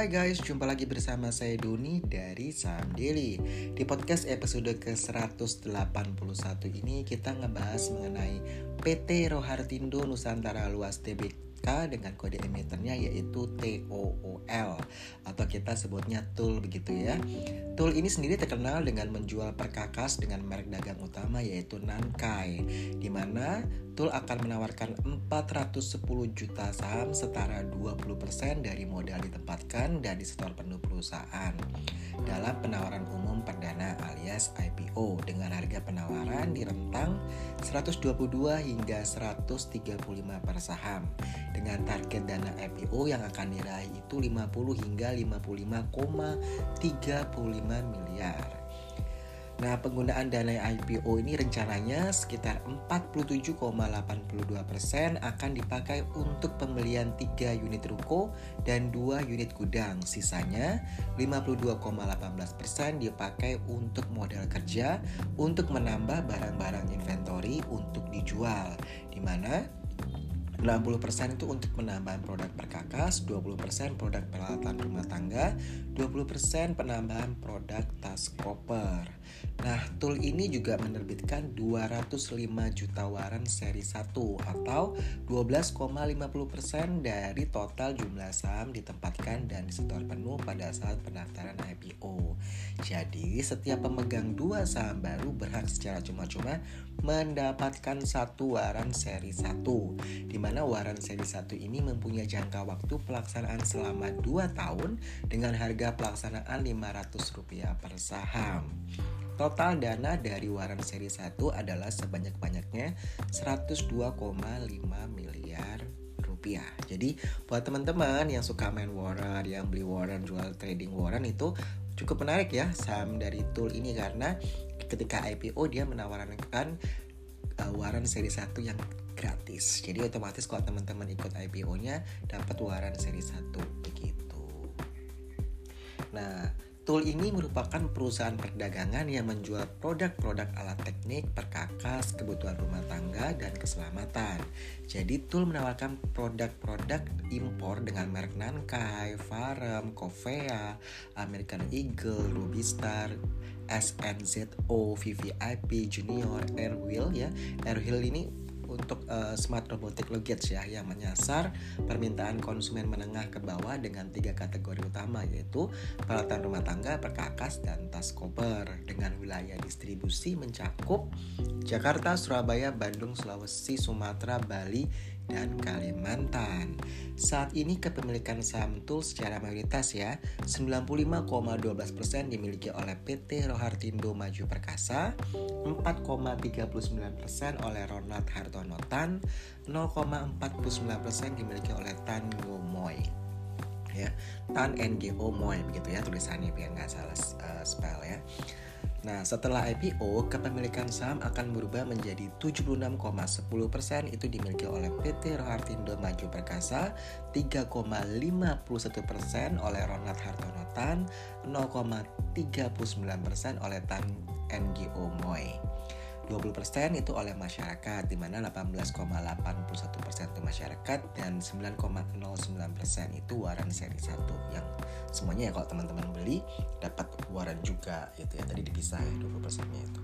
Hai guys, jumpa lagi bersama saya Doni dari Saham Daily. Di podcast episode ke-181 ini kita ngebahas mengenai PT Rohartindo Nusantara Luas Tbk dengan kode emiternya yaitu TOOL atau kita sebutnya TUL begitu ya. TUL ini sendiri terkenal dengan menjual perkakas dengan merek dagang utama yaitu Nankai Di mana TUL akan menawarkan 410 juta saham setara 20% dari modal ditempatkan dan disetor penuh perusahaan dalam penawaran umum perdana alias IPO dengan harga penawaran di rentang 122 hingga 135 per saham dengan target dana IPO yang akan diraih itu 50 hingga 55,35 miliar. Nah, penggunaan dana IPO ini rencananya sekitar 47,82% akan dipakai untuk pembelian 3 unit ruko dan 2 unit gudang. Sisanya 52,18% dipakai untuk modal kerja untuk menambah barang-barang inventory untuk dijual. Di mana 60% itu untuk penambahan produk perkakas, 20% produk peralatan rumah tangga, 20% penambahan produk tas koper. Nah, tool ini juga menerbitkan 205 juta waran seri 1 atau 12,50% dari total jumlah saham ditempatkan dan disetor penuh pada saat pendaftaran IPO. Jadi, setiap pemegang dua saham baru berhak secara cuma-cuma mendapatkan satu waran seri 1 di waran seri 1 ini mempunyai jangka waktu pelaksanaan selama 2 tahun dengan harga pelaksanaan Rp500 per saham. Total dana dari waran seri 1 adalah sebanyak-banyaknya 102,5 miliar rupiah. Jadi buat teman-teman yang suka main warren, yang beli warren, jual trading warren itu cukup menarik ya saham dari tool ini karena ketika IPO dia menawarkan uh, waran seri 1 yang gratis. Jadi otomatis kalau teman-teman ikut IPO-nya dapat waran seri 1 begitu. Nah, Tool ini merupakan perusahaan perdagangan yang menjual produk-produk alat teknik, perkakas, kebutuhan rumah tangga, dan keselamatan. Jadi Tool menawarkan produk-produk impor dengan merek Nankai, Farem, Covea, American Eagle, Rubistar, SNZO, VVIP, Junior, Airwheel ya. Airwheel ini untuk uh, smart robotic luggage ya yang menyasar permintaan konsumen menengah ke bawah dengan tiga kategori utama yaitu peralatan rumah tangga, perkakas, dan tas koper. Dengan wilayah distribusi mencakup Jakarta, Surabaya, Bandung, Sulawesi, Sumatera, Bali, dan Kalimantan. Saat ini kepemilikan saham Tool secara mayoritas ya 95,12% dimiliki oleh PT Rohartindo Maju Perkasa, 4,39% oleh Ronald Hartono Tan, 0,49% dimiliki oleh Tan Moy ya. Tan NGO Moy begitu ya tulisannya biar nggak salah uh, spell ya. Nah, setelah IPO, kepemilikan saham akan berubah menjadi 76,10% itu dimiliki oleh PT Rohartindo Maju Perkasa, 3,51% oleh Ronald Hartono Tan, 0,39% oleh Tan NGO Moy. 20% itu oleh masyarakat di mana 18,81% itu masyarakat dan 9,09% itu waran seri 1 yang semuanya ya kalau teman-teman beli dapat waran juga gitu ya. Tadi dipisah 20%-nya itu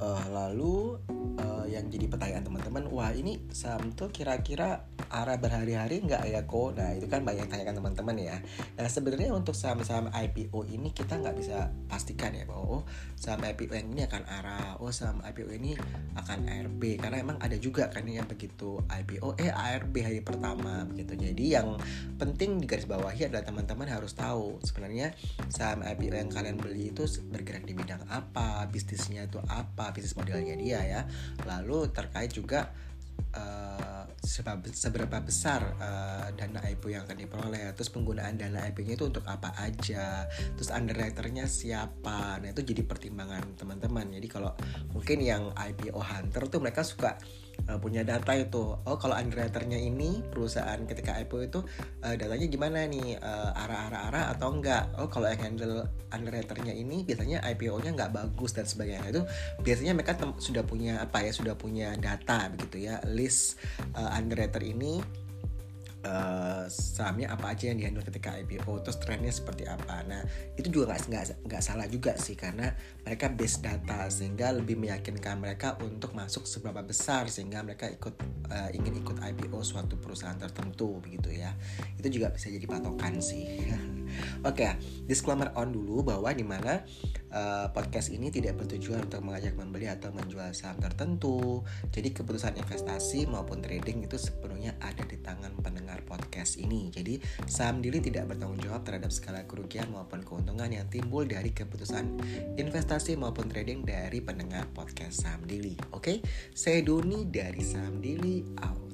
uh, lalu uh, yang jadi pertanyaan teman-teman wah ini saham tuh kira-kira arah berhari-hari nggak ya kok nah itu kan banyak tanyakan teman-teman ya. Nah sebenarnya untuk saham-saham IPO ini kita nggak bisa pastikan ya bahwa oh saham IPO yang ini akan arah oh saham IPO ini akan ARB karena emang ada juga kan yang begitu IPO eh ARB hari pertama begitu. Jadi yang penting di garis bawahi adalah teman-teman harus tahu sebenarnya saham IPO yang kalian beli itu bergerak di bidang apa bisnisnya itu apa bisnis modelnya dia ya. Lalu terkait juga uh, seberapa besar uh, dana IPO yang akan diperoleh. Terus penggunaan dana IPO-nya itu untuk apa aja? Terus underwriternya siapa? Nah itu jadi pertimbangan teman-teman. Jadi kalau mungkin yang IPO hunter tuh mereka suka uh, punya data itu. Oh kalau underwriternya ini perusahaan ketika IPO itu uh, datanya gimana nih? Uh, arah-arah-arah atau enggak? Oh kalau yang handle underwriternya ini biasanya IPO-nya nggak bagus dan sebagainya. Itu biasanya mereka sudah punya apa ya? Sudah punya data begitu ya. List uh, underwriter ini uh, sahamnya apa aja yang dihandle ketika IPO terus trennya seperti apa. Nah itu juga nggak nggak salah juga sih karena mereka base data sehingga lebih meyakinkan mereka untuk masuk seberapa besar sehingga mereka ikut uh, ingin ikut IPO suatu perusahaan tertentu begitu ya. Itu juga bisa jadi patokan sih. Oke, okay, disclaimer on dulu bahwa di mana uh, podcast ini tidak bertujuan untuk mengajak membeli atau menjual saham tertentu. Jadi keputusan investasi maupun trading itu sepenuhnya ada di tangan pendengar podcast ini. Jadi saham dili tidak bertanggung jawab terhadap segala kerugian maupun keuntungan yang timbul dari keputusan investasi maupun trading dari pendengar podcast saham dili. Oke, okay? saya Doni dari saham dili. Out.